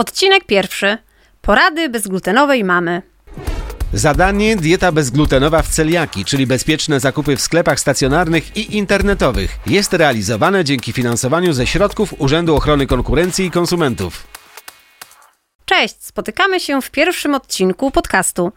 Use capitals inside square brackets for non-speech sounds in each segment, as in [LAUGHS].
Odcinek pierwszy. Porady bezglutenowej mamy. Zadanie dieta bezglutenowa w celiaki, czyli bezpieczne zakupy w sklepach stacjonarnych i internetowych. Jest realizowane dzięki finansowaniu ze środków Urzędu Ochrony Konkurencji i Konsumentów. Cześć, spotykamy się w pierwszym odcinku podcastu.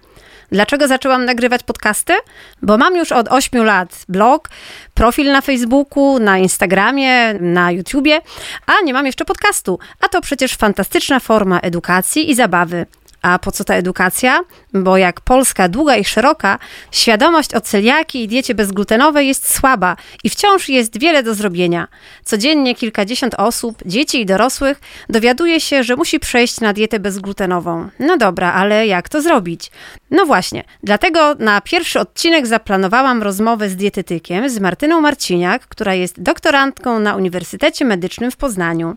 Dlaczego zaczęłam nagrywać podcasty? Bo mam już od 8 lat blog, profil na Facebooku, na Instagramie, na YouTubie, a nie mam jeszcze podcastu. A to przecież fantastyczna forma edukacji i zabawy. A po co ta edukacja? Bo jak Polska długa i szeroka, świadomość o celiaki i diecie bezglutenowej jest słaba i wciąż jest wiele do zrobienia. Codziennie kilkadziesiąt osób, dzieci i dorosłych, dowiaduje się, że musi przejść na dietę bezglutenową. No dobra, ale jak to zrobić? No właśnie, dlatego na pierwszy odcinek zaplanowałam rozmowę z dietetykiem, z Martyną Marciniak, która jest doktorantką na Uniwersytecie Medycznym w Poznaniu.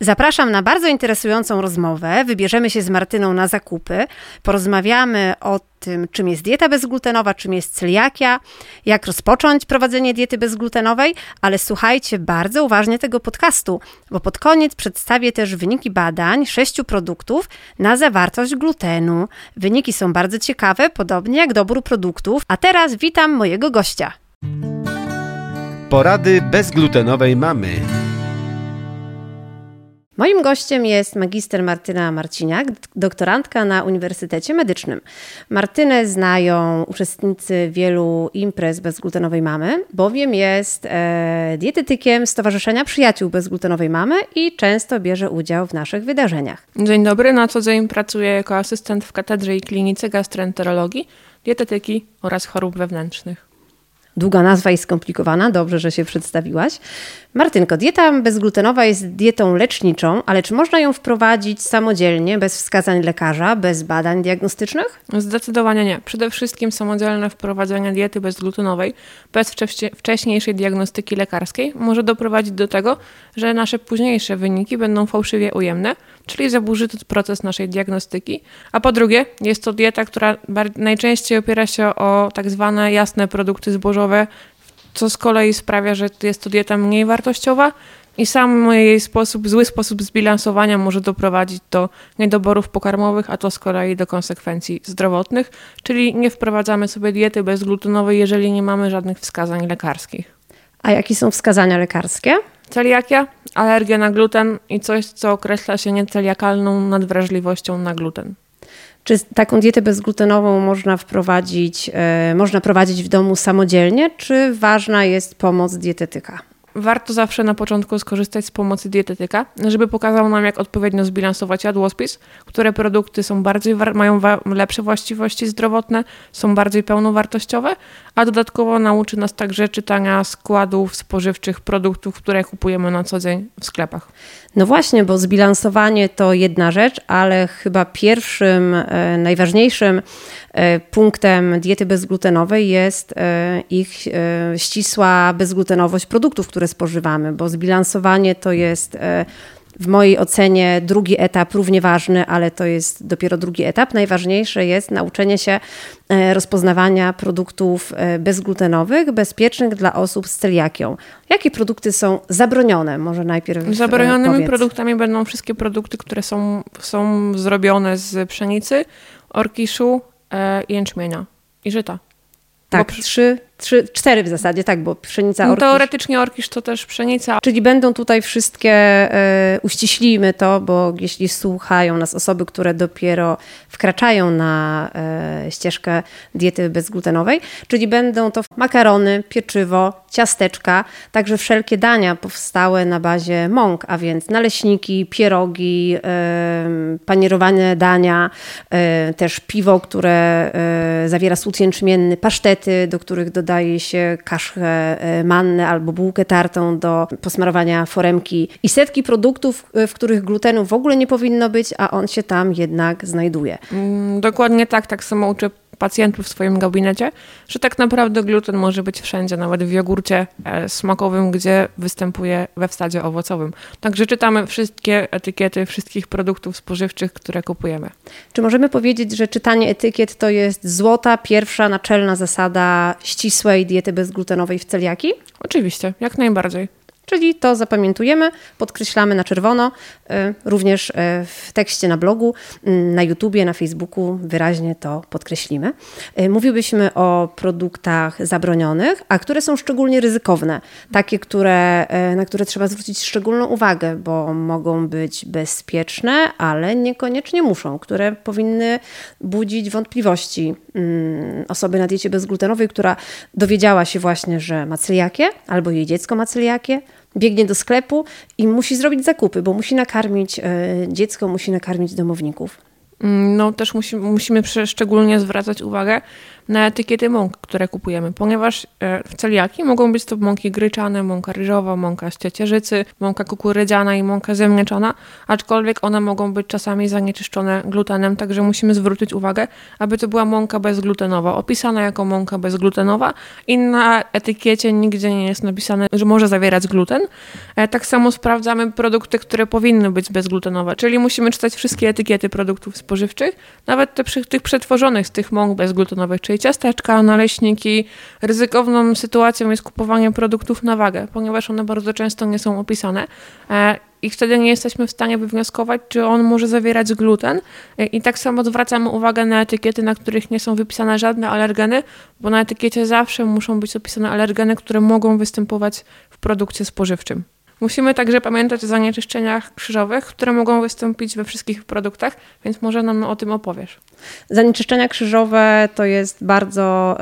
Zapraszam na bardzo interesującą rozmowę. Wybierzemy się z Martyną na zakupy. Porozmawiamy o tym, czym jest dieta bezglutenowa, czym jest celiakia, jak rozpocząć prowadzenie diety bezglutenowej, ale słuchajcie bardzo uważnie tego podcastu, bo pod koniec przedstawię też wyniki badań sześciu produktów na zawartość glutenu. Wyniki są bardzo ciekawe, podobnie jak dobór produktów. A teraz witam mojego gościa. Porady bezglutenowej mamy. Moim gościem jest magister Martyna Marciniak, doktorantka na Uniwersytecie Medycznym. Martynę znają uczestnicy wielu imprez bezglutenowej mamy, bowiem jest e, dietetykiem Stowarzyszenia Przyjaciół Bezglutenowej Mamy i często bierze udział w naszych wydarzeniach. Dzień dobry, na co dzień pracuję jako asystent w katedrze i klinice gastroenterologii, dietetyki oraz chorób wewnętrznych. Długa nazwa i skomplikowana, dobrze, że się przedstawiłaś. Martynko, dieta bezglutenowa jest dietą leczniczą, ale czy można ją wprowadzić samodzielnie, bez wskazań lekarza, bez badań diagnostycznych? Zdecydowanie nie. Przede wszystkim samodzielne wprowadzenie diety bezglutenowej bez wcześniejszej diagnostyki lekarskiej może doprowadzić do tego, że nasze późniejsze wyniki będą fałszywie ujemne, czyli zaburzy to proces naszej diagnostyki. A po drugie, jest to dieta, która najczęściej opiera się o tak zwane jasne produkty zbożowe, co z kolei sprawia, że jest to dieta mniej wartościowa i sam jej sposób, zły sposób zbilansowania może doprowadzić do niedoborów pokarmowych, a to z kolei do konsekwencji zdrowotnych, czyli nie wprowadzamy sobie diety bezglutenowej, jeżeli nie mamy żadnych wskazań lekarskich. A jakie są wskazania lekarskie? Celiakia, alergia na gluten i coś, co określa się nieceliakalną nadwrażliwością na gluten. Czy taką dietę bezglutenową można wprowadzić, e, można prowadzić w domu samodzielnie, czy ważna jest pomoc dietetyka? Warto zawsze na początku skorzystać z pomocy dietetyka, żeby pokazał nam, jak odpowiednio zbilansować jadłospis, które produkty są bardziej, mają lepsze właściwości zdrowotne, są bardziej pełnowartościowe, a dodatkowo nauczy nas także czytania składów spożywczych produktów, które kupujemy na co dzień w sklepach. No właśnie, bo zbilansowanie to jedna rzecz, ale chyba pierwszym, e, najważniejszym punktem diety bezglutenowej jest e, ich ścisła bezglutenowość produktów, które spożywamy, bo zbilansowanie to jest w mojej ocenie drugi etap równie ważny, ale to jest dopiero drugi etap. Najważniejsze jest nauczenie się e, rozpoznawania produktów e, bezglutenowych, bezpiecznych dla osób z celiakią. Jakie produkty są zabronione? Może najpierw e, Zabronionymi powiedz. produktami będą wszystkie produkty, które są, są zrobione z pszenicy, orkiszu, jęczmienia i żyta. Tak, trzy Trzy, cztery w zasadzie, tak, bo pszenica, orkisz. Teoretycznie orkisz to też pszenica. Czyli będą tutaj wszystkie, e, uściślimy to, bo jeśli słuchają nas osoby, które dopiero wkraczają na e, ścieżkę diety bezglutenowej, czyli będą to makarony, pieczywo, ciasteczka, także wszelkie dania powstałe na bazie mąk, a więc naleśniki, pierogi, e, panierowane dania, też piwo, które zawiera słód jęczmienny, pasztety, do których dodajemy dodaje się kaszkę e, mannę albo bułkę tartą do posmarowania foremki i setki produktów, e, w których glutenu w ogóle nie powinno być, a on się tam jednak znajduje. Mm, dokładnie tak, tak samo uczę pacjentów w swoim gabinecie, że tak naprawdę gluten może być wszędzie, nawet w jogurcie e, smakowym, gdzie występuje we wsadzie owocowym. Także czytamy wszystkie etykiety wszystkich produktów spożywczych, które kupujemy. Czy możemy powiedzieć, że czytanie etykiet to jest złota, pierwsza, naczelna zasada ścisłej diety bezglutenowej w celiaki? Oczywiście, jak najbardziej. Czyli to zapamiętujemy, podkreślamy na czerwono, y, również y, w tekście na blogu, y, na YouTubie, na Facebooku wyraźnie to podkreślimy. Mówiłyśmy o produktach zabronionych, a które są szczególnie ryzykowne, takie, które, na które trzeba zwrócić szczególną uwagę, bo mogą być bezpieczne, ale niekoniecznie muszą, które powinny budzić wątpliwości mm, osoby na diecie bezglutenowej, która dowiedziała się właśnie, że ma celiakię albo jej dziecko ma celiakię, biegnie do sklepu i musi zrobić zakupy, bo musi nakarmić e, dziecko, musi nakarmić domowników. Mm, no też musi, musimy szczególnie zwracać uwagę na etykiety mąk, które kupujemy, ponieważ e, w celiaki mogą być to mąki gryczane, mąka ryżowa, mąka z ciecierzycy, mąka kukurydziana i mąka ziemniaczana, aczkolwiek one mogą być czasami zanieczyszczone glutenem, także musimy zwrócić uwagę, aby to była mąka bezglutenowa, opisana jako mąka bezglutenowa i na etykiecie nigdzie nie jest napisane, że może zawierać gluten. E, tak samo sprawdzamy produkty, które powinny być bezglutenowe, czyli musimy czytać wszystkie etykiety produktów spożywczych, nawet te, tych przetworzonych z tych mąk bezglutenowych, czyli ciasteczka, naleśniki. Ryzykowną sytuacją jest kupowanie produktów na wagę, ponieważ one bardzo często nie są opisane e, i wtedy nie jesteśmy w stanie wywnioskować, czy on może zawierać gluten. E, I tak samo zwracamy uwagę na etykiety, na których nie są wypisane żadne alergeny, bo na etykiecie zawsze muszą być opisane alergeny, które mogą występować w produkcie spożywczym. Musimy także pamiętać o zanieczyszczeniach krzyżowych, które mogą wystąpić we wszystkich produktach, więc może nam o tym opowiesz. Zanieczyszczenia krzyżowe to jest bardzo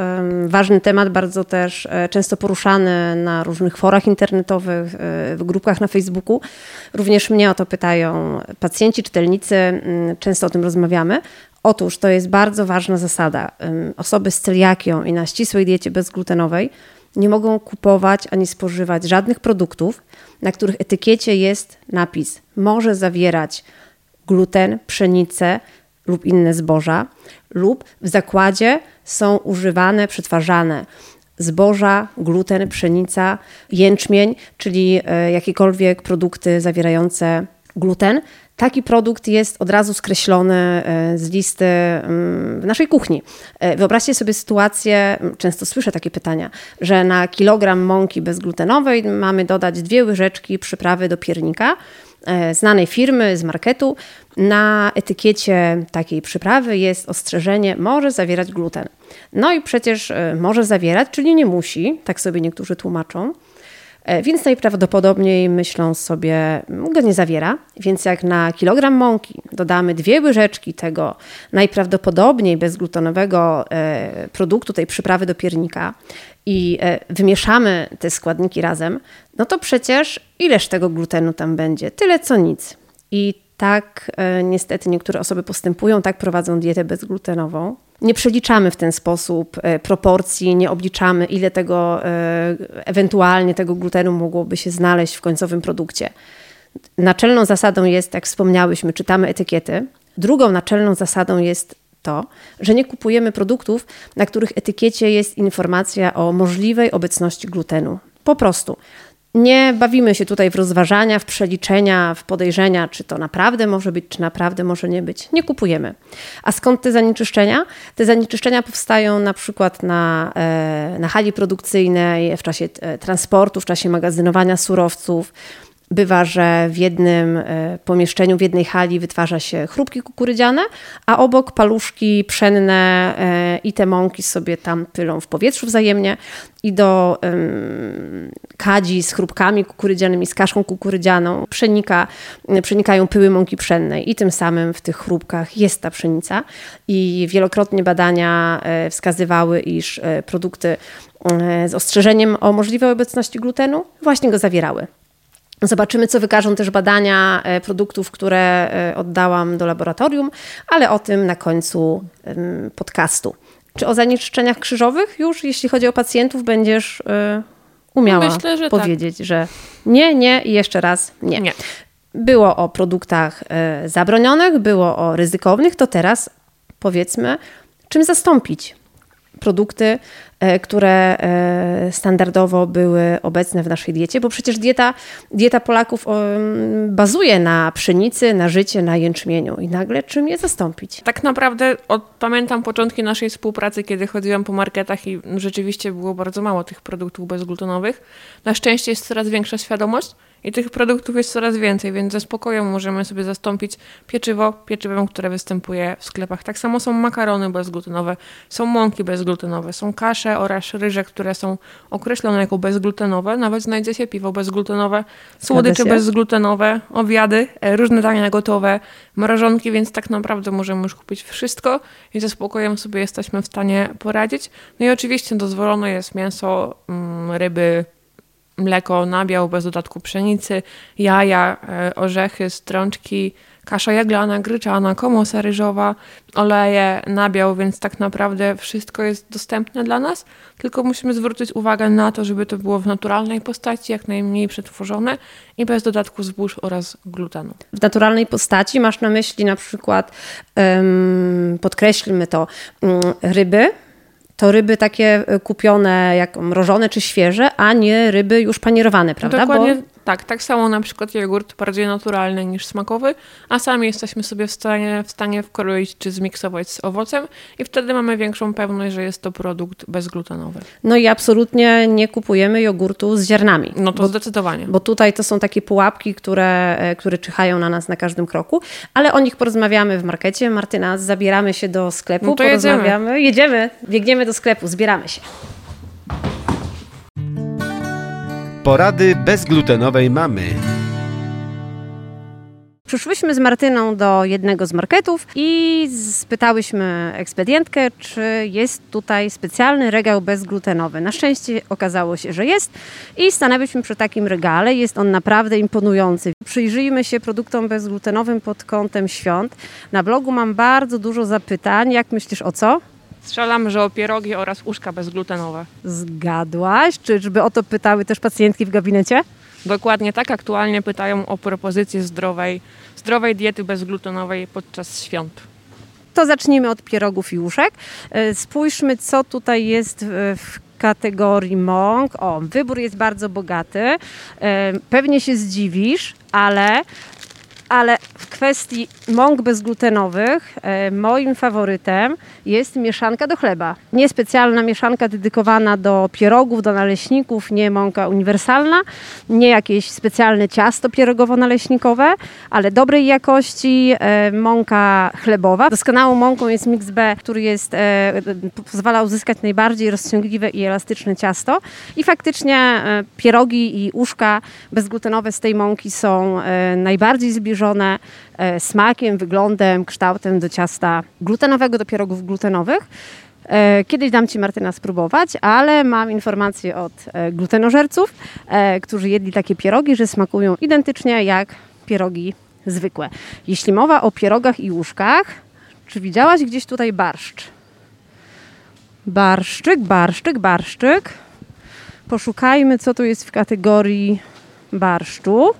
ważny temat, bardzo też e, często poruszany na różnych forach internetowych, e, w grupach na Facebooku. Również mnie o to pytają pacjenci, czytelnicy, często o tym rozmawiamy. Otóż to jest bardzo ważna zasada. Osoby z celiakią i na ścisłej diecie bezglutenowej nie mogą kupować ani spożywać żadnych produktów, na których etykiecie jest napis może zawierać gluten, pszenicę lub inne zboża, lub w zakładzie są używane, przetwarzane zboża, gluten, pszenica, jęczmień, czyli e, jakiekolwiek produkty zawierające gluten taki produkt jest od razu skreślony e, z listy mm, w naszej kuchni. E, wyobraźcie sobie sytuację, często słyszę takie pytania, że na kilogram mąki bezglutenowej mamy dodać dwie łyżeczki przyprawy do piernika e, znanej firmy z marketu. Na etykiecie takiej przyprawy jest ostrzeżenie, może zawierać gluten. No i przecież może zawierać, czyli nie musi, tak sobie niektórzy tłumaczą. E, więc najprawdopodobniej myślą sobie, go nie zawiera, więc jak na kilogram mąki dodamy dwie łyżeczki tego najprawdopodobniej bezglutenowego e, produktu, tej przyprawy do piernika i e, wymieszamy te składniki razem, no to przecież ileż tego glutenu tam będzie? Tyle co nic. I tak niestety niektóre osoby postępują, tak prowadzą dietę bezglutenową. Nie przeliczamy w ten sposób e, proporcji, nie obliczamy, ile tego e, ewentualnie tego glutenu mogłoby się znaleźć w końcowym produkcie. Naczelną zasadą jest, jak wspomniałyśmy, czytamy etykiety. Drugą naczelną zasadą jest to, że nie kupujemy produktów, na których etykiecie jest informacja o możliwej obecności glutenu. Po prostu nie bawimy się tutaj w rozważania, w przeliczenia, w podejrzenia, czy to naprawdę może być, czy naprawdę może nie być. Nie kupujemy. A skąd te zanieczyszczenia? Te zanieczyszczenia powstają na przykład na, e, na hali produkcyjnej, w czasie e, transportu, w czasie magazynowania surowców, Bywa, że w jednym e, pomieszczeniu, w jednej hali wytwarza się chrupki kukurydziane, a obok paluszki pszenne e, i te mąki sobie tam pylą w powietrzu wzajemnie i do kadzi z chrupkami kukurydzianymi, z kaszką kukurydzianą przenika, przenikają pyły mąki pszennej i tym samym w tych chrupkach jest ta pszenica i wielokrotnie badania e, wskazywały, iż produkty z ostrzeżeniem o możliwej obecności glutenu właśnie go zawierały. Zobaczymy, co wykażą też badania e, produktów, które e, oddałam do laboratorium, ale o tym na końcu podcastu. Czy o zanieczyszczeniach krzyżowych już, jeśli chodzi o pacjentów, będziesz e, umiała Myślę, że tak. powiedzieć, tak. że nie, nie i jeszcze raz nie. nie. Było o produktach zabronionych, było o ryzykownych, to teraz powiedzmy, czym zastąpić produkty, e, które e, standardowo były obecne w naszej diecie, bo przecież dieta, dieta Polaków bazuje na pszenicy, na życie, na jęczmieniu i nagle czym je zastąpić? Tak naprawdę od, pamiętam początki naszej współpracy, kiedy chodziłam po marketach i rzeczywiście było bardzo mało tych produktów bezglutenowych. Na szczęście jest coraz większa świadomość i tych produktów jest coraz więcej, więc ze spokojem możemy sobie zastąpić pieczywo pieczywem, które występuje w sklepach. Tak samo są makarony bezglutenowe, są mąki bezglutenowe, są kasze oraz ryże, które są określone jako bezglutenowe. Nawet znajdzie się piwo bezglutenowe, słodycze bezglutenowe, obiady, e, różne dania gotowe, mrożonki, więc tak naprawdę możemy już kupić wszystko i ze spokojem sobie jesteśmy w stanie poradzić. No i oczywiście dozwolone jest mięso, mm, ryby, mleko, nabiał bez dodatku pszenicy, jaja, e, orzechy, strączki, kasza jaglana, gryczana, komosa ryżowa, oleje, nabiał, więc tak naprawdę wszystko jest dostępne dla nas, tylko musimy zwrócić uwagę na to, żeby to było w naturalnej postaci, jak najmniej przetworzone i bez dodatku zbóż oraz glutenu. W naturalnej postaci masz na myśli na przykład, podkreślmy to, um, ryby, to ryby takie e, kupione jak mrożone czy świeże, a nie ryby już panierowane, prawda? Dokładnie. Tak. Tak samo na przykład jogurt bardziej naturalny niż smakowy, a sami jesteśmy sobie w stanie, w stanie wkroić czy zmiksować z owocem i wtedy mamy większą pewność, że jest to produkt bezglutenowy. No i absolutnie nie kupujemy jogurtu z ziarnami. No to bo, zdecydowanie. Bo tutaj to są takie pułapki, które, e, które czyhają na nas na każdym kroku, ale o nich porozmawiamy w markecie. Martyna, zabieramy się do sklepu, no to porozmawiamy. Jedziemy. jedziemy, biegniemy do sklepu, zbieramy się. Porady bezglutenowej mamy. Przyszłyśmy z Martyną do jednego z marketów i spytałyśmy ekspedientkę, czy jest tutaj specjalny regał bezglutenowy. Na szczęście okazało się, że jest i stanęliśmy przy takim regale. Jest on naprawdę imponujący. Przyjrzyjmy się produktom bezglutenowym pod kątem świąt. Na blogu mam bardzo dużo zapytań. Jak myślisz o co? Strzelam, że o pierogi oraz uszka bezglutenowe. Zgadłaś? Czyżby o to pytały też pacjentki w gabinecie? Dokładnie tak. Aktualnie pytają o propozycję zdrowej, zdrowej diety bezglutenowej podczas świąt. To zacznijmy od pierogów i uszek. E, spójrzmy, co tutaj jest w kategorii mąk. O, wybór jest bardzo bogaty. E, pewnie się zdziwisz, ale ale w kwestii mąk bezglutenowych e, moim faworytem jest mieszanka do chleba. Nie specjalna mieszanka dedykowana do pierogów, do naleśników, nie mąka uniwersalna, nie jakieś specjalne ciasto pierogowo-naleśnikowe, ale dobrej jakości e, mąka chlebowa. Doskonałą mąką jest Mix B, który jest, e, pozwala uzyskać najbardziej rozciągliwe i elastyczne ciasto. I faktycznie pierogi i uszka bezglutenowe z tej mąki są najbardziej zbliżone smakiem, wyglądem, kształtem do ciasta glutenowego, do pierogów glutenowych. E, kiedyś dam Ci Martyna spróbować, ale mam informację od e, glutenożerców, którzy jedli takie pierogi, że smakują identycznie jak pierogi zwykłe. Jeśli mowa o pierogach i łóżkach, czy widziałaś gdzieś tutaj barszcz? Barszczyk, barszczyk, barszczyk. Poszukajmy, co tu jest w kategorii barszczu.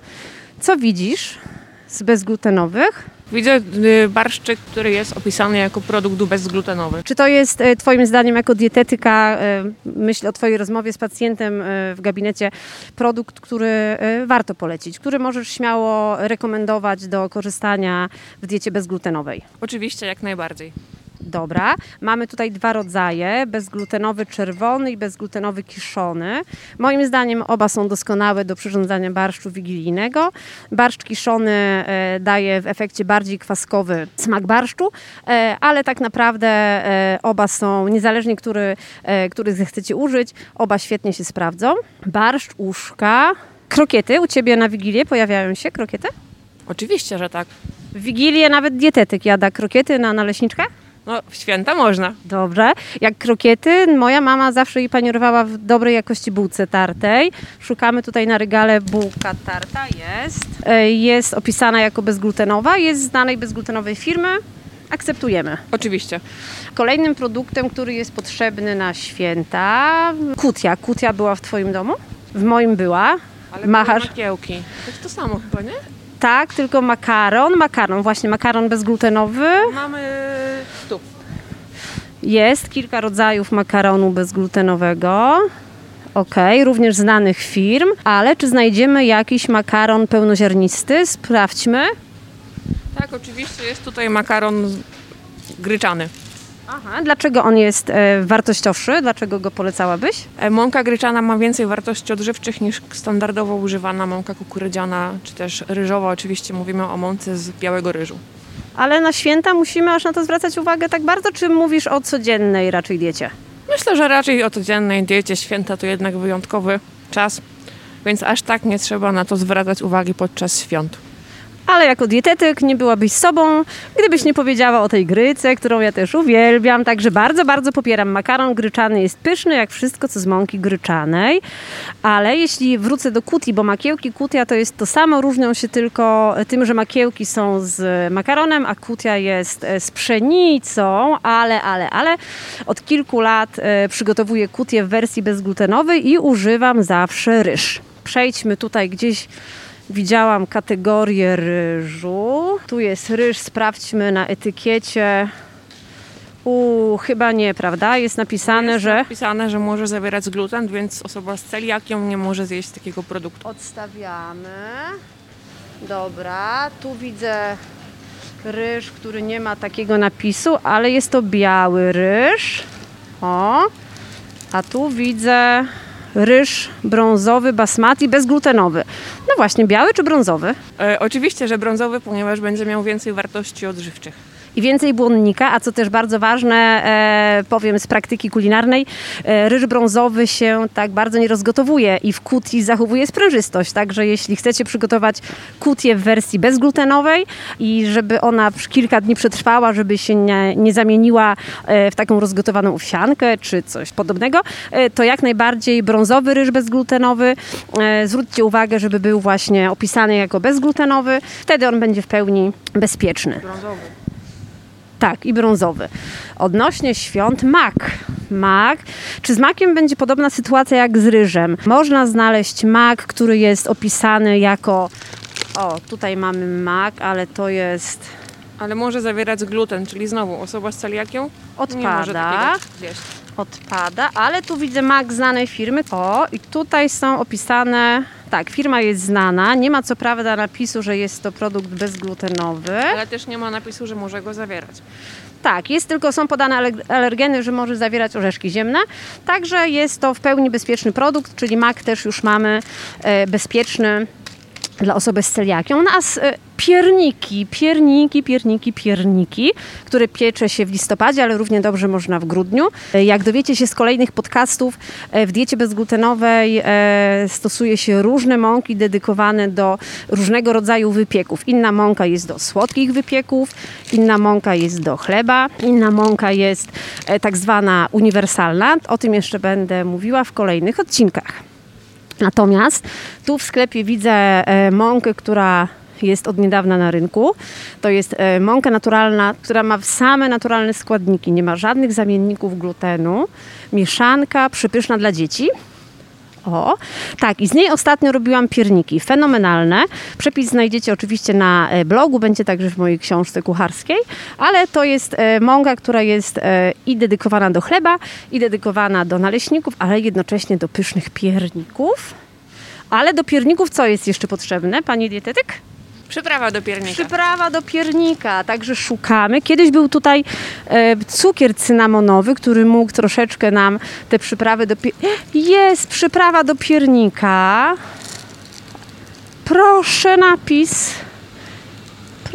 Co widzisz? Z bezglutenowych. Widzę y, barszczyk, który jest opisany jako produkt bezglutenowy. Czy to jest y, Twoim zdaniem, jako dietetyka, y, myślę o Twojej rozmowie z pacjentem w gabinecie, produkt, który warto polecić, który możesz śmiało rekomendować do korzystania w diecie bezglutenowej? Oczywiście, jak najbardziej. Dobra, mamy tutaj dwa rodzaje, bezglutenowy czerwony i bezglutenowy kiszony. Moim zdaniem oba są doskonałe do przyrządzania barszczu wigilijnego. Barszcz kiszony e, daje w efekcie bardziej kwaskowy smak barszczu, e, ale tak naprawdę e, oba są, niezależnie który, który zechcecie użyć, oba świetnie się sprawdzą. Barszcz, uszka, krokiety. U Ciebie na Wigilię pojawiają się krokiety? Oczywiście, że tak. W Wigilię nawet dietetyk jada krokiety na naleśniczkach? No, w święta można. Dobrze. Jak krokiety, moja mama zawsze je panierowała w dobrej jakości bułce tartej. Szukamy tutaj na regale bułka tarta. Jest. E, jest opisana jako bezglutenowa. Jest znanej bezglutenowej firmy. Akceptujemy. Oczywiście. Kolejnym produktem, który jest potrzebny na święta, kutia. Kutia była w Twoim domu? W moim była. Ale Machasz. makiełki. To jest to samo chyba, nie? Tak, tylko makaron. Makaron, właśnie makaron bezglutenowy. Mamy tu. Jest kilka rodzajów makaronu bezglutenowego. Ok, również znanych firm, ale czy znajdziemy jakiś makaron pełnoziarnisty? Sprawdźmy. Tak, oczywiście jest tutaj makaron gryczany. Aha, dlaczego on jest e, wartościowszy? Dlaczego go polecałabyś? E, Mąka gryczana ma więcej wartości odżywczych niż standardowo używana mąka kukurydziana, czy też ryżowa. Oczywiście mówimy o mące z białego ryżu. Ale na święta musimy aż na to zwracać uwagę tak bardzo, czy mówisz o codziennej raczej diecie? Myślę, że raczej o codziennej diecie święta to jednak wyjątkowy czas, więc aż tak nie trzeba na to zwracać uwagi podczas świąt. Ale jako dietetyk nie byłabyś sobą, gdybyś nie powiedziała o tej gryce, którą ja też uwielbiam. Także bardzo, bardzo popieram. Makaron gryczany jest pyszny, jak wszystko, co z mąki gryczanej. Ale jeśli wrócę do kuti, bo makiełki kutia to jest to samo, różnią się tylko tym, że makiełki są z makaronem, a kutia jest e, z pszenicą. Ale, ale, ale od kilku lat e, przygotowuję kutię w wersji bezglutenowej i używam zawsze ryż. Przejdźmy tutaj gdzieś Widziałam kategorię ryżu. Tu jest ryż, sprawdźmy na etykiecie. U, chyba nie, prawda? Jest napisane, jest że. napisane, że może zawierać gluten, więc osoba z celiakią nie może zjeść takiego produktu. Odstawiamy. Dobra, tu widzę ryż, który nie ma takiego napisu, ale jest to biały ryż. O, a tu widzę ryż brązowy basmati bezglutenowy. No właśnie, biały czy brązowy? E, oczywiście, że brązowy, ponieważ będzie miał więcej wartości odżywczych. I więcej błonnika, a co też bardzo ważne, e, powiem z praktyki kulinarnej, e, ryż brązowy się tak bardzo nie rozgotowuje i w kuti zachowuje sprężystość, także jeśli chcecie przygotować kutię w wersji bezglutenowej i żeby ona kilka dni przetrwała, żeby się nie, nie zamieniła e, w taką rozgotowaną owsiankę czy coś podobnego, to jak najbardziej brązowy ryż bezglutenowy. Zwróćcie uwagę, żeby był właśnie opisany jako bezglutenowy, wtedy on będzie w pełni bezpieczny. Brązowy. Tak, i brązowy. Odnośnie świąt, mak. Mak. Czy z makiem będzie podobna sytuacja jak z ryżem? Można znaleźć mak, który jest opisany jako. O, tutaj mamy mak, ale to jest. Ale może zawierać gluten, czyli znowu osoba z celiakią nie może Odpada. takiego zjeść. Odpada, ale tu widzę mak znanej firmy. O, i tutaj są opisane. Tak, firma jest znana. Nie ma co prawda napisu, że jest to produkt bezglutenowy. Ale też nie ma napisu, że może go zawierać. Tak, jest tylko są podane ale- alergeny, że może zawierać orzeszki ziemne. Także jest to w pełni bezpieczny produkt, czyli mak też już mamy e, bezpieczny dla osoby z celiakią. No a s- e, pierniki, pierniki, pierniki, pierniki, które piecze się w listopadzie, ale równie dobrze można w grudniu. E, Jak dowiecie się z kolejnych podcastów, e, w diecie bezglutenowej stosuje się różne mąki dedykowane do różnego rodzaju wypieków. Inna mąka jest do słodkich wypieków, inna mąka jest do chleba, inna mąka jest tak zwana uniwersalna. O tym jeszcze będę mówiła w kolejnych odcinkach. Natomiast tu w sklepie widzę e, mąkę, która jest od niedawna na rynku. To jest e, mąka naturalna, która ma same naturalne składniki, nie ma żadnych zamienników glutenu. Mieszanka przypyszna dla dzieci. O, tak, i z niej ostatnio robiłam pierniki. Fenomenalne. Przepis znajdziecie oczywiście na e, blogu, będzie także w mojej książce kucharskiej, ale to jest e, mąka, która jest e, i dedykowana do chleba, i dedykowana do naleśników, ale jednocześnie do pysznych pierników. Ale do pierników co jest jeszcze potrzebne, pani dietetyk? Przyprawa do piernika. Przyprawa do piernika, także szukamy. Kiedyś był tutaj e, cukier cynamonowy, który mógł troszeczkę nam te przyprawy do piernika. [GASPS] Jest przyprawa do piernika. Proszę napis.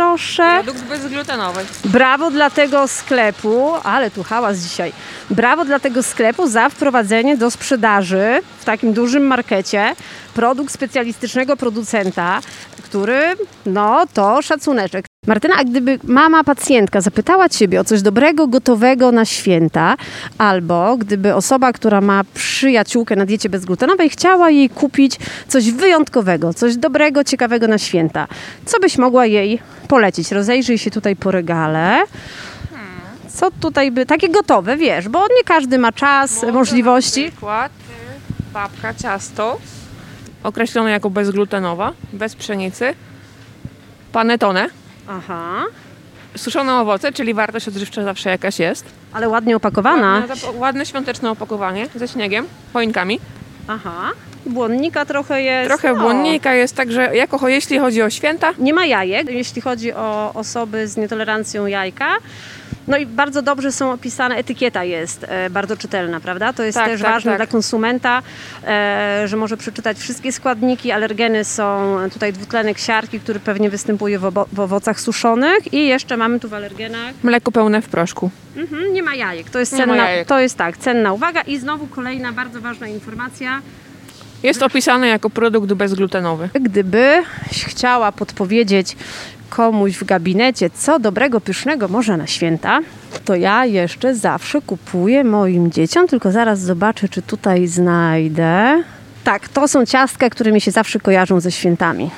Proszę. Produkt bezglutenowy. Brawo dla tego sklepu, ale tu hałas dzisiaj. Brawo dla tego sklepu za wprowadzenie do sprzedaży w takim dużym markecie produkt specjalistycznego producenta, który, no to szacuneczek. Martyna, a gdyby mama pacjentka zapytała Ciebie o coś dobrego, gotowego na święta, albo gdyby osoba, która ma przyjaciółkę na diecie bezglutenowej, chciała jej kupić coś wyjątkowego, coś dobrego, ciekawego na święta, co byś mogła jej polecić? Rozejrzyj się tutaj po regale. Co tutaj by, takie gotowe, wiesz, bo nie każdy ma czas, Może możliwości. Na przykład y, babka ciasto, określone jako bezglutenowa, bez pszenicy, panetone, Aha. Suszone owoce, czyli wartość odżywcza zawsze jakaś jest. Ale ładnie opakowana. Ładne, ładne świąteczne opakowanie ze śniegiem, choinkami. Aha. Błonnika trochę jest. Trochę no. błonnika jest, także jako jeśli chodzi o święta, Nie ma jajek, jeśli chodzi o osoby z nietolerancją jajka. No i bardzo dobrze są opisane, etykieta jest e, bardzo czytelna, prawda? To jest Tak, też tak, ważne tak. dla konsumenta, e, że może przeczytać wszystkie składniki. Alergeny są tutaj dwutlenek siarki, który pewnie występuje w, w owocach suszonych i jeszcze mamy tu w alergenach, mleko pełne w proszku. mhm, nie ma jajek. To jest cenna, jajek. to jest tak, cenna uwaga i znowu kolejna bardzo ważna informacja. Jest opisane jako produkt bezglutenowy. Gdybyś chciała podpowiedzieć komuś w gabinecie, co dobrego, pysznego można na święta, to ja jeszcze zawsze kupuję moim dzieciom, tylko zaraz zobaczę, czy tutaj znajdę. Tak, to są ciastka, które mi się zawsze kojarzą ze świętami.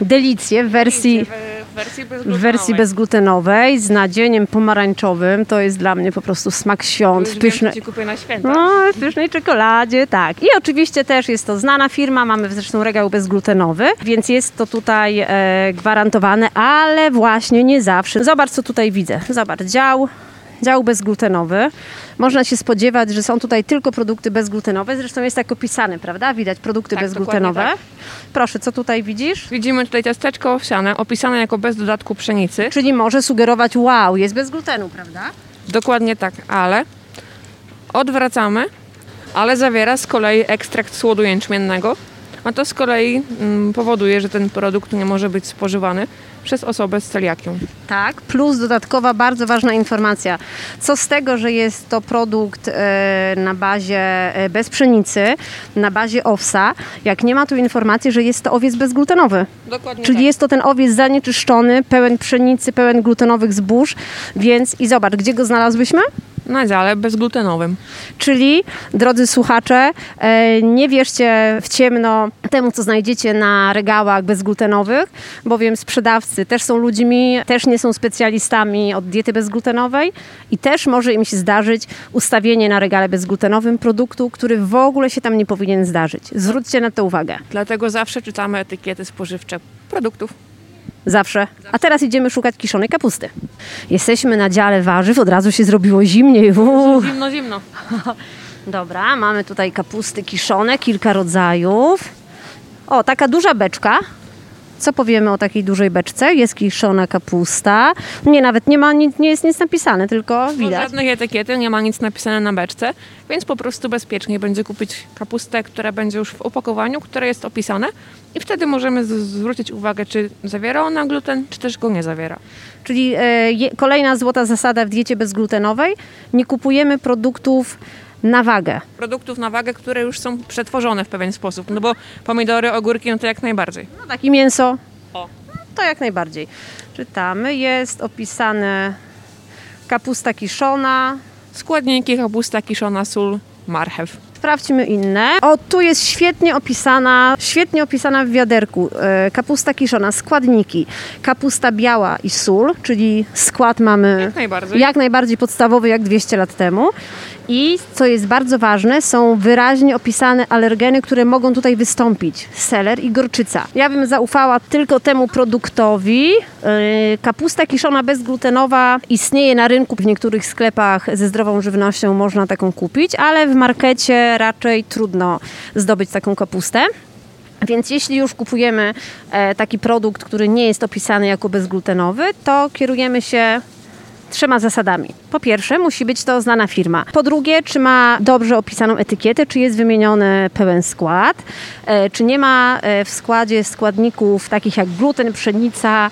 Delicje w wersji, W wersji w wersji bezglutenowej z nadzieniem pomarańczowym. To jest dla mnie po prostu smak świąt. Pyszne, Ci kupię na święta. no, w pysznej czekoladzie, tak. I oczywiście też jest to znana firma, mamy zresztą regał bezglutenowy, więc jest to tutaj e, gwarantowane, ale właśnie nie zawsze. Zobacz, co tutaj widzę. Zobacz, dział, dział bezglutenowy. Można się spodziewać, że są tutaj tylko produkty bezglutenowe, zresztą jest tak opisane, prawda? Widać produkty Tak, bezglutenowe. dokładnie Proszę, co tutaj widzisz? Widzimy tutaj ciasteczko owsiane, opisane jako bez dodatku pszenicy. Czyli może sugerować, wow, jest bez glutenu, prawda? Dokładnie tak, ale odwracamy, ale zawiera z kolei ekstrakt słodu jęczmiennego, a to z kolei mm, powoduje, że ten produkt nie może być spożywany przez osobę z celiakią. Tak, plus dodatkowa bardzo ważna informacja. Co z tego, że jest to produkt e, na bazie e, bez pszenicy, na bazie owsa, jak nie ma tu informacji, że jest to owiec bezglutenowy. Dokładnie Czyli jest to ten owiec zanieczyszczony, pełen pszenicy, pełen glutenowych zbóż, więc i zobacz, gdzie go znalazłyśmy? Na dziale bezglutenowym. Czyli, drodzy słuchacze, e, nie wierzcie w ciemno temu, co znajdziecie na regałach bezglutenowych, bowiem sprzedawcy też są ludźmi, też nie są specjalistami od diety bezglutenowej i też może im się zdarzyć ustawienie na regale bezglutenowym produktu, który w ogóle się tam nie powinien zdarzyć. Zwróćcie na to uwagę. Dlatego zawsze czytamy etykiety spożywcze produktów. Zawsze. A teraz idziemy szukać kiszonej kapusty. Jesteśmy na dziale warzyw, od razu się zrobiło zimniej. Uuu. Zimno, zimno. [LAUGHS] Dobra, mamy tutaj kapusty kiszone, kilka rodzajów. O, taka duża beczka. Co powiemy o takiej dużej beczce? Jest kiszona kapusta. Nie, nawet nie ma nic, nie jest nic napisane, tylko Widać. widać. Żadnych etykiety, nie ma nic napisane na beczce, więc po prostu bezpiecznie będzie kupić kapustę, która będzie już w opakowaniu, które jest opisane i wtedy możemy zwrócić uwagę, czy zawiera ona gluten, czy też go nie zawiera. Czyli e, kolejna złota zasada w diecie bezglutenowej. Nie kupujemy produktów na wagę. Produktów na wagę, które już są przetworzone w pewien sposób, no bo pomidory, ogórki, no to jak najbardziej. No tak, i mięso. O. To jak najbardziej. Czytamy, jest opisane kapusta kiszona, Składniki, kapusta, kiszona, sól, marchew. Sprawdźmy inne. O, tu jest świetnie opisana, świetnie opisana w wiaderku. E, kapusta kiszona, składniki. Kapusta biała i sól, czyli skład mamy Jak najbardziej. jak najbardziej podstawowy jak 200 lat temu. I co jest bardzo ważne, są wyraźnie opisane alergeny, które mogą tutaj wystąpić. Seler i gorczyca. Ja bym zaufała tylko temu produktowi. Yy, Kapusta kiszona bezglutenowa istnieje na rynku. W niektórych sklepach ze zdrową żywnością można taką kupić, ale w markecie raczej trudno zdobyć taką kapustę. Więc jeśli już kupujemy e, taki produkt, który nie jest opisany jako bezglutenowy, to kierujemy się trzema zasadami. Po pierwsze, musi być to znana firma. Po drugie, czy ma dobrze opisaną etykietę, czy jest wymieniony pełen skład, e, czy nie ma e, w składzie składników takich jak gluten, pszenica,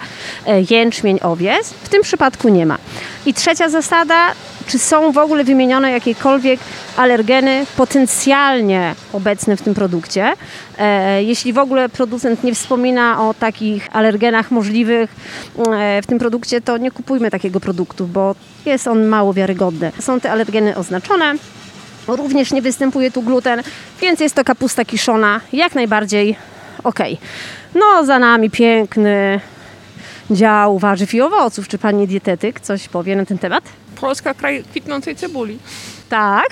jęczmień, owiec. W tym przypadku nie ma. I trzecia zasada, czy są w ogóle wymienione jakiekolwiek alergeny potencjalnie obecne w tym produkcie. E, Jeśli w ogóle producent nie wspomina o takich alergenach możliwych e, w tym produkcie, to nie kupujmy takiego produktu, bo jest on mało wiarygodny. Są te alergeny oznaczone. Również nie występuje tu gluten, więc jest to kapusta kiszona jak najbardziej ok. No, za nami piękny dział warzyw i owoców. Czy pani dietetyk coś powie na ten temat? Polska kraj kwitnącej cebuli. Tak.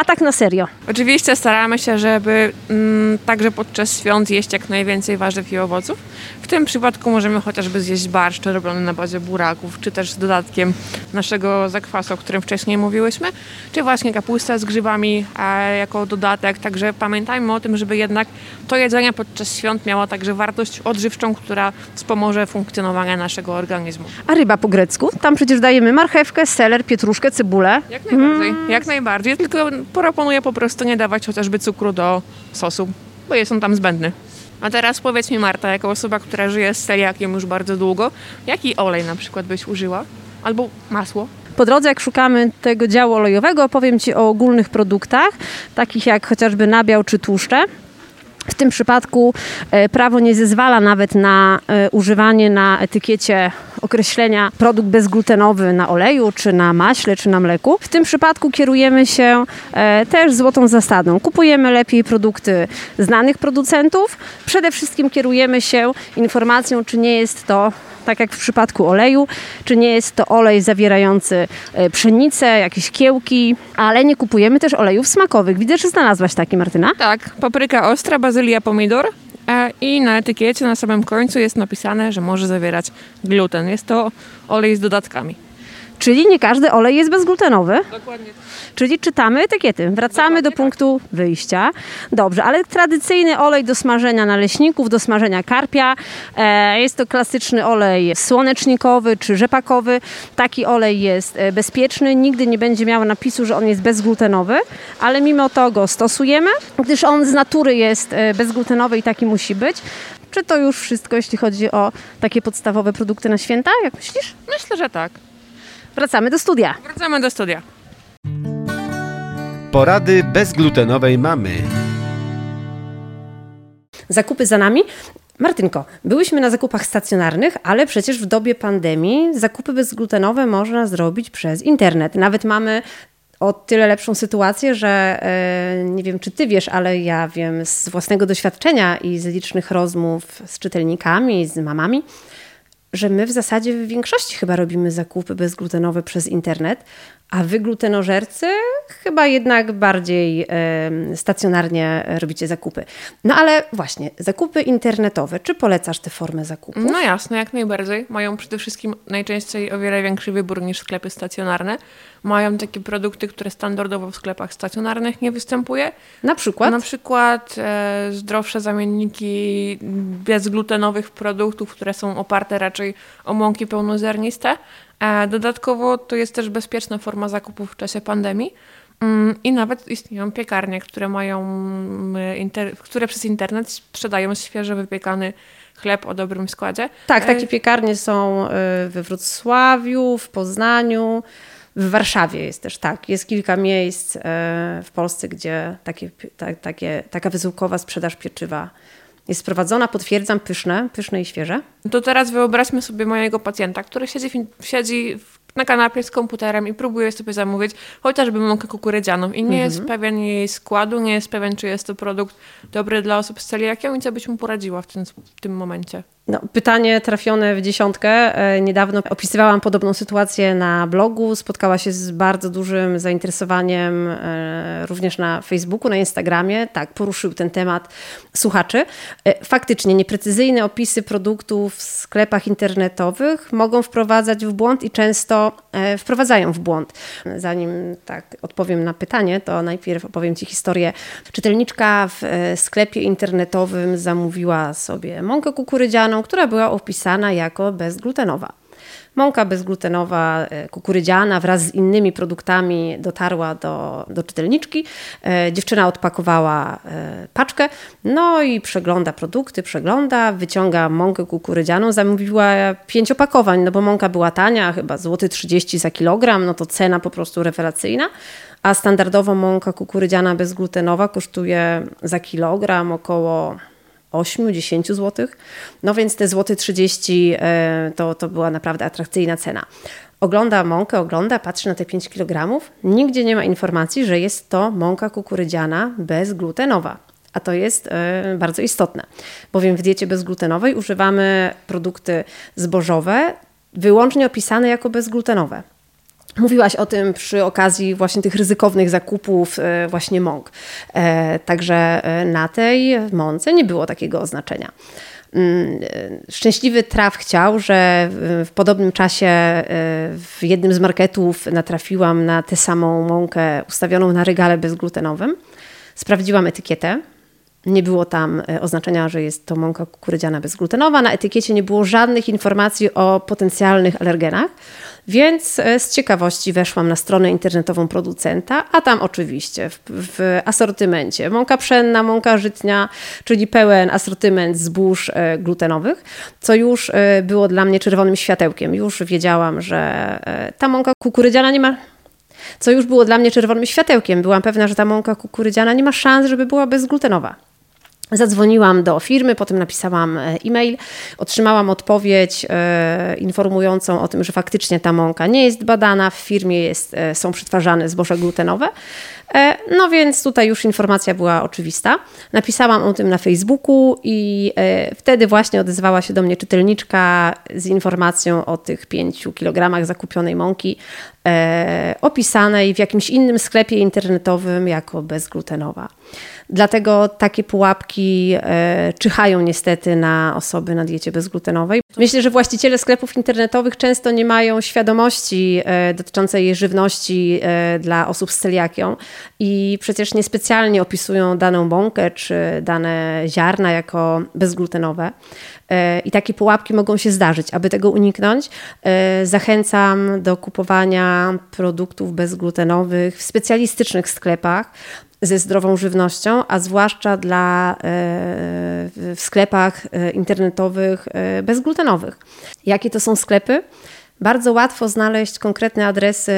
A tak na serio. Oczywiście staramy się, żeby mm, także podczas świąt jeść jak najwięcej warzyw i owoców. W tym przypadku możemy chociażby zjeść barszcz robiony na bazie buraków, czy też z dodatkiem naszego zakwasu, o którym wcześniej mówiłyśmy, czy właśnie kapusta z grzybami e, jako dodatek. Także pamiętajmy o tym, żeby jednak to jedzenie podczas świąt miało także wartość odżywczą, która wspomoże funkcjonowania naszego organizmu. A ryba po grecku? Tam przecież dajemy marchewkę, seler, pietruszkę, cebulę. Jak najbardziej, jak najbardziej. Tylko proponuję po prostu nie dawać chociażby cukru do sosu, bo jest on tam zbędny. A teraz powiedz mi Marta, jako osoba, która żyje z celiakiem już bardzo długo, jaki olej na przykład byś użyła? Albo masło? Po drodze, jak szukamy tego działu olejowego, opowiem Ci o ogólnych produktach, takich jak chociażby nabiał czy tłuszcze. W tym przypadku e, prawo nie zezwala nawet na e, używanie na etykiecie określenia produkt bezglutenowy na oleju, czy na maśle, czy na mleku. W tym przypadku kierujemy się e, też złotą zasadą. Kupujemy lepiej produkty znanych producentów. Przede wszystkim kierujemy się informacją, czy nie jest to tak jak w przypadku oleju, czy nie jest to olej zawierający pszenicę, jakieś kiełki, ale nie kupujemy też olejów smakowych. Widzę, że znalazłaś taki, Martyna? Tak, papryka ostra, bazylia, pomidor i na etykiecie na samym końcu jest napisane, że może zawierać gluten. Jest to olej z dodatkami. Czyli nie każdy olej jest bezglutenowy. Dokładnie. Czyli czytamy etykiety. Wracamy Dokładnie do punktu wyjścia. Dobrze, ale tradycyjny olej do smażenia naleśników, do smażenia karpia. E, jest to klasyczny olej słonecznikowy czy rzepakowy. Taki olej jest e, bezpieczny. Nigdy nie będzie miał napisu, że on jest bezglutenowy, ale mimo to go stosujemy, gdyż on z natury jest e, bezglutenowy i taki musi być. Czy to już wszystko, jeśli chodzi o takie podstawowe produkty na święta? Jak myślisz? Myślę, że tak. Wracamy do studia. Wracamy do studia. Porady bezglutenowej mamy. Zakupy za nami. Martynko, byłyśmy na zakupach stacjonarnych, ale przecież w dobie pandemii zakupy bezglutenowe można zrobić przez internet. Nawet mamy o tyle lepszą sytuację, że e, nie wiem, czy ty wiesz, ale ja wiem z własnego doświadczenia i z licznych rozmów z czytelnikami, z mamami, że my w zasadzie w większości chyba robimy zakupy bezglutenowe przez internet, a wy glutenożercy chyba jednak bardziej e, stacjonarnie robicie zakupy. No ale właśnie, zakupy internetowe, czy polecasz tę formę zakupu? No jasne, jak najbardziej. Mają przede wszystkim najczęściej o wiele większy wybór niż sklepy stacjonarne. Mają takie produkty, które standardowo w sklepach stacjonarnych nie występuje. Na przykład? Na przykład e, zdrowsze zamienniki bezglutenowych produktów, które są oparte raczej o mąki pełnozerniste. E, dodatkowo to jest też bezpieczna forma zakupu w czasie pandemii. Mm, I nawet istnieją piekarnie, które mają, mm, które przez internet sprzedają świeżo wypiekany chleb o dobrym składzie. Tak, takie piekarnie są e, we Wrocławiu, w Poznaniu. W Warszawie jest też tak. Jest kilka miejsc e, w Polsce, gdzie takie, ta, takie, taka wysyłkowa sprzedaż pieczywa jest prowadzona, potwierdzam, pyszne, pyszne i świeże. To teraz wyobraźmy sobie mojego pacjenta, który siedzi, w, siedzi na kanapie z komputerem i próbuje sobie zamówić chociażby mąkę kukurydzianą i nie mhm. jest pewien jej składu, nie jest pewien, czy jest to produkt dobry dla osób z celiakią i co byś mu poradziła w tym, w tym momencie? No, pytanie trafione w dziesiątkę. E, niedawno opisywałam podobną sytuację na blogu. Spotkała się z bardzo dużym zainteresowaniem e, również na Facebooku, na Instagramie. Tak, poruszył ten temat słuchaczy. E, faktycznie nieprecyzyjne opisy produktów w sklepach internetowych mogą wprowadzać w błąd i często wprowadzają w błąd. Zanim tak odpowiem na pytanie, to najpierw opowiem Ci historię. Czytelniczka w sklepie internetowym zamówiła sobie mąkę kukurydzianą, która była opisana jako bezglutenowa. Mąka bezglutenowa, e, kukurydziana wraz z innymi produktami dotarła do, do czytelniczki. E, dziewczyna odpakowała e, paczkę, no i przegląda produkty, przegląda, wyciąga mąkę kukurydzianą. Zamówiła pięć opakowań, no bo mąka była tania, chyba złoty 30 za kilogram, no to cena po prostu rewelacyjna. A standardowo mąka kukurydziana bezglutenowa kosztuje za kilogram około 8-10 zł. No więc te złoty 30 e, to, to była naprawdę atrakcyjna cena. Ogląda mąkę, ogląda, patrzy na te 5 kg. Nigdzie nie ma informacji, że jest to mąka kukurydziana bezglutenowa. A to jest e, bardzo istotne, bowiem w diecie bezglutenowej używamy produkty zbożowe wyłącznie opisane jako bezglutenowe. Mówiłaś o tym przy okazji właśnie tych ryzykownych zakupów e, właśnie mąk. E, także e, na tej mące nie było takiego oznaczenia. Mm, szczęśliwy traf chciał, że w podobnym czasie w jednym z marketów natrafiłam na tę samą mąkę ustawioną na regale bezglutenowym. Sprawdziłam etykietę. Nie było tam oznaczenia, że jest to mąka kukurydziana bezglutenowa. Na etykiecie nie było żadnych informacji o potencjalnych alergenach. Więc e, z ciekawości weszłam na stronę internetową producenta, a tam oczywiście w, w asortymencie mąka pszenna, mąka żytnia, czyli pełen asortyment zbóż e, glutenowych, co już e, było dla mnie czerwonym światełkiem. Już wiedziałam, że ta mąka kukurydziana nie ma co już było dla mnie czerwonym światełkiem. Byłam pewna, że ta mąka kukurydziana nie ma szans, żeby była bezglutenowa. Zadzwoniłam do firmy, potem napisałam e, e-mail, otrzymałam odpowiedź e, informującą o tym, że faktycznie ta mąka nie jest badana, w firmie jest, e, są przetwarzane zboża glutenowe. E, no więc tutaj już informacja była oczywista. Napisałam o tym na Facebooku i e, wtedy właśnie odezwała się do mnie czytelniczka z informacją o tych 5 kilogramach zakupionej mąki opisanej w jakimś innym sklepie internetowym jako bezglutenowa. Dlatego takie pułapki e, czyhają niestety na osoby na diecie bezglutenowej. Myślę, że właściciele sklepów internetowych często nie mają świadomości e, dotyczącej żywności e, dla osób z celiakią i przecież niespecjalnie opisują daną bąkę czy dane ziarna jako bezglutenowe. I takie pułapki mogą się zdarzyć. Aby tego uniknąć, zachęcam do kupowania produktów bezglutenowych w specjalistycznych sklepach, ze zdrową żywnością, a zwłaszcza dla, e, w sklepach e, internetowych e, bezglutenowych. Jakie to są sklepy? Bardzo łatwo znaleźć konkretne adresy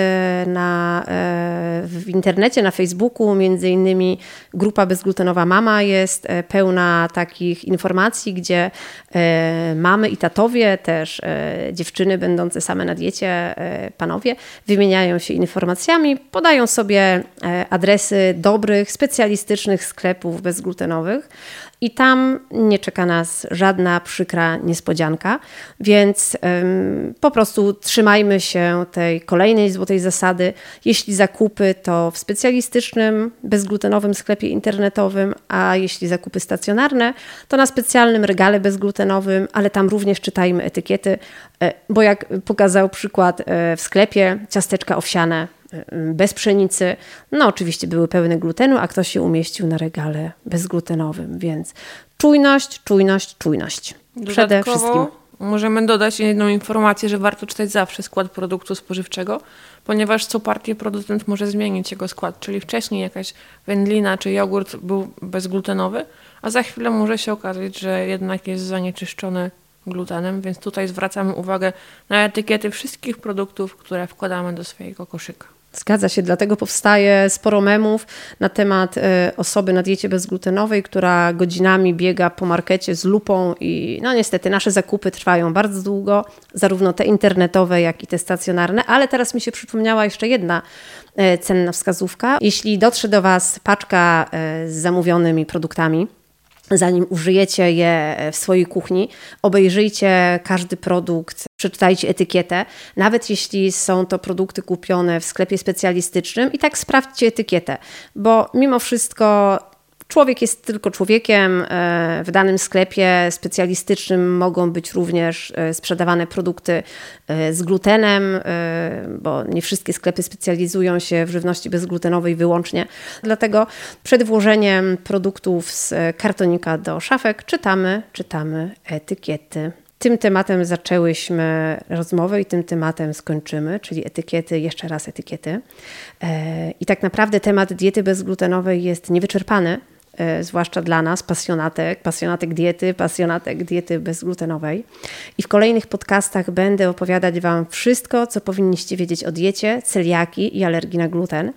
na, e, w internecie, na Facebooku, między innymi grupa Bezglutenowa Mama jest e, pełna takich informacji, gdzie e, mamy i tatowie, też dziewczyny będące same na diecie, panowie, wymieniają się informacjami, podają sobie adresy dobrych, specjalistycznych sklepów bezglutenowych i tam nie czeka nas żadna przykra niespodzianka, więc ym, po prostu trzymajmy się tej kolejnej złotej zasady. Jeśli zakupy, to w specjalistycznym, bezglutenowym sklepie internetowym, a jeśli zakupy stacjonarne, to na specjalnym regale bezglutenowym, ale tam również czytajmy etykiety, e, bo jak pokazał przykład e, w sklepie, ciasteczka owsiane bez pszenicy. No oczywiście były pełne glutenu, a ktoś się umieścił na regale bezglutenowym, więc czujność, czujność, czujność. Przede wszystkim. Możemy dodać jedną informację, że warto czytać zawsze skład produktu spożywczego, ponieważ co partię producent może zmienić jego skład, czyli wcześniej jakaś wędlina czy jogurt był bezglutenowy, a za chwilę może się okazać, że jednak jest zanieczyszczony glutenem, więc tutaj zwracamy uwagę na etykiety wszystkich produktów, które wkładamy do swojego koszyka. Zgadza się, dlatego powstaje sporo memów na temat e, osoby na diecie bezglutenowej, która godzinami biega po markecie z lupą i no niestety nasze zakupy trwają bardzo długo, zarówno te internetowe, jak i te stacjonarne, ale teraz mi się przypomniała jeszcze jedna e, cenna wskazówka. Jeśli dotrze do Was paczka e, z zamówionymi produktami, zanim użyjecie je w swojej kuchni, obejrzyjcie każdy produkt, przeczytajcie etykietę, nawet jeśli są to produkty kupione w sklepie specjalistycznym i tak sprawdźcie etykietę, bo mimo wszystko Człowiek jest tylko człowiekiem. E, w danym sklepie specjalistycznym mogą być również e, sprzedawane produkty e, z glutenem, bo nie wszystkie sklepy specjalizują się w żywności bezglutenowej wyłącznie. Dlatego przed włożeniem produktów z kartonika do szafek czytamy, czytamy etykiety. Tym tematem zaczęłyśmy rozmowę i tym tematem skończymy, czyli etykiety, jeszcze raz etykiety. I tak naprawdę temat diety bezglutenowej jest niewyczerpany, E, zwłaszcza dla nas, pasjonatek, pasjonatek diety, pasjonatek diety bezglutenowej. I w kolejnych podcastach będę opowiadać Wam wszystko, co powinniście wiedzieć o diecie, celiaki i alergii na gluten.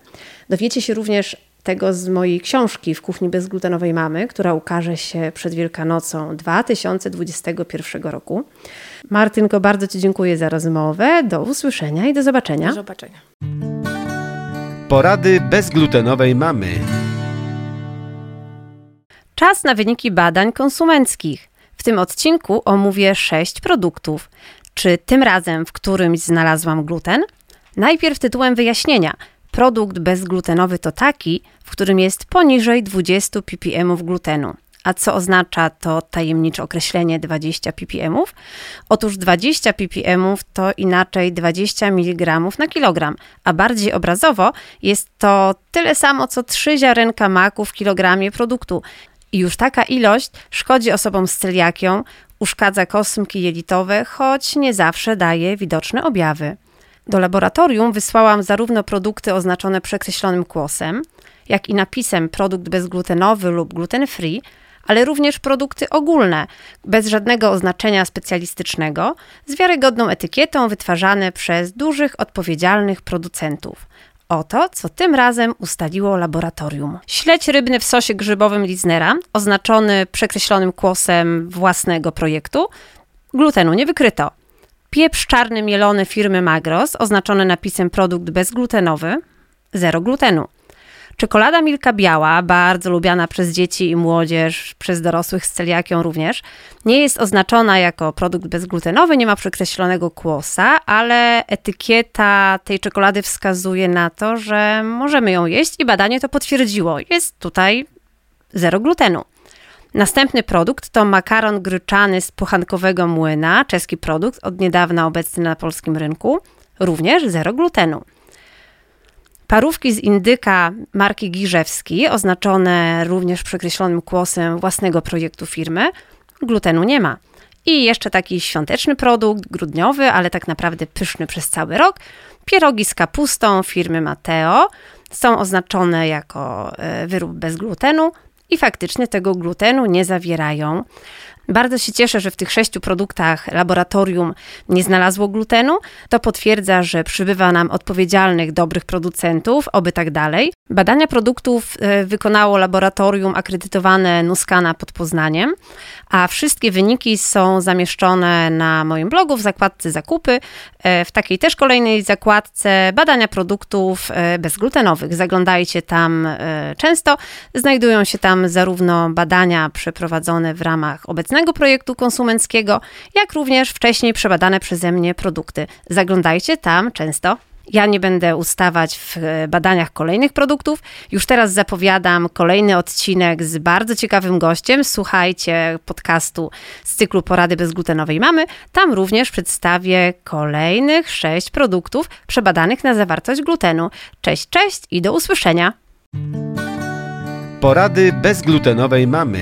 Dowiecie się również tego z mojej książki w kuchni bezglutenowej mamy, która ukaże się przed Wielkanocą 2021 roku. Martynko, bardzo Ci dziękuję za rozmowę. Do usłyszenia i do zobaczenia. Do zobaczenia. Porady bezglutenowej mamy. Czas na wyniki badań konsumenckich. W tym odcinku omówię sześć produktów. Czy tym razem w którymś znalazłam gluten? Najpierw tytułem wyjaśnienia. Produkt bezglutenowy to taki, w którym jest poniżej 20 ppm glutenu. A co oznacza to tajemnicze określenie 20 ppm? Otóż 20 ppm to inaczej 20 mg na kilogram, a bardziej obrazowo jest to tyle samo co 3 ziarenka maku w kilogramie produktu. I już taka ilość szkodzi osobom z celiakią, uszkadza kosmki jelitowe, choć nie zawsze daje widoczne objawy. Do laboratorium wysłałam zarówno produkty oznaczone przekreślonym kłosem, jak i napisem produkt bezglutenowy lub gluten free, ale również produkty ogólne, bez żadnego oznaczenia specjalistycznego, z wiarygodną etykietą wytwarzane przez dużych, odpowiedzialnych producentów. Oto, co tym razem ustaliło laboratorium. Śledź rybny w sosie grzybowym Liznera, oznaczony przekreślonym kłosem własnego projektu, glutenu nie wykryto. Pieprz czarny mielony firmy Magros, oznaczony napisem produkt bezglutenowy, zero glutenu. Czekolada Milka Biała, bardzo lubiana przez dzieci i młodzież, przez dorosłych z celiakią również, nie jest oznaczona jako produkt bezglutenowy, nie ma przekreślonego kłosa, ale etykieta tej czekolady wskazuje na to, że możemy ją jeść i badanie to potwierdziło. Jest tutaj zero glutenu. Następny produkt to makaron gryczany z puchankowego młyna, czeski produkt, od niedawna obecny na polskim rynku, również zero glutenu. Parówki z indyka marki Giżewski, oznaczone również przekreślonym kłosem własnego projektu firmy, glutenu nie ma. I jeszcze taki świąteczny produkt, grudniowy, ale tak naprawdę pyszny przez cały rok. Pierogi z kapustą firmy Mateo są oznaczone jako e, wyrób bez glutenu i faktycznie tego glutenu nie zawierają. Bardzo się cieszę, że w tych sześciu produktach laboratorium nie znalazło glutenu. To potwierdza, że przybywa nam odpowiedzialnych, dobrych producentów, oby tak dalej. Badania produktów e, wykonało laboratorium akredytowane Nuskana pod Poznaniem, a wszystkie wyniki są zamieszczone na moim blogu w zakładce zakupy, e, w takiej też kolejnej zakładce badania produktów e, bezglutenowych. Zaglądajcie tam często. Znajdują się tam zarówno badania przeprowadzone w ramach obecnego projektu konsumenckiego, jak również wcześniej przebadane przeze mnie produkty. Zaglądajcie tam często. Ja nie będę ustawać w badaniach kolejnych produktów. Już teraz zapowiadam kolejny odcinek z bardzo ciekawym gościem. Słuchajcie podcastu z cyklu Porady bezglutenowej mamy. Tam również przedstawię kolejnych sześć produktów przebadanych na zawartość glutenu. Cześć, cześć i do usłyszenia. Porady bezglutenowej mamy.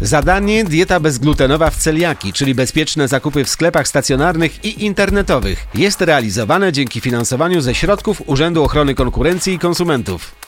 Zadanie dieta bezglutenowa w celiaki, czyli bezpieczne zakupy w sklepach stacjonarnych i internetowych, jest realizowane dzięki finansowaniu ze środków Urzędu Ochrony Konkurencji i Konsumentów.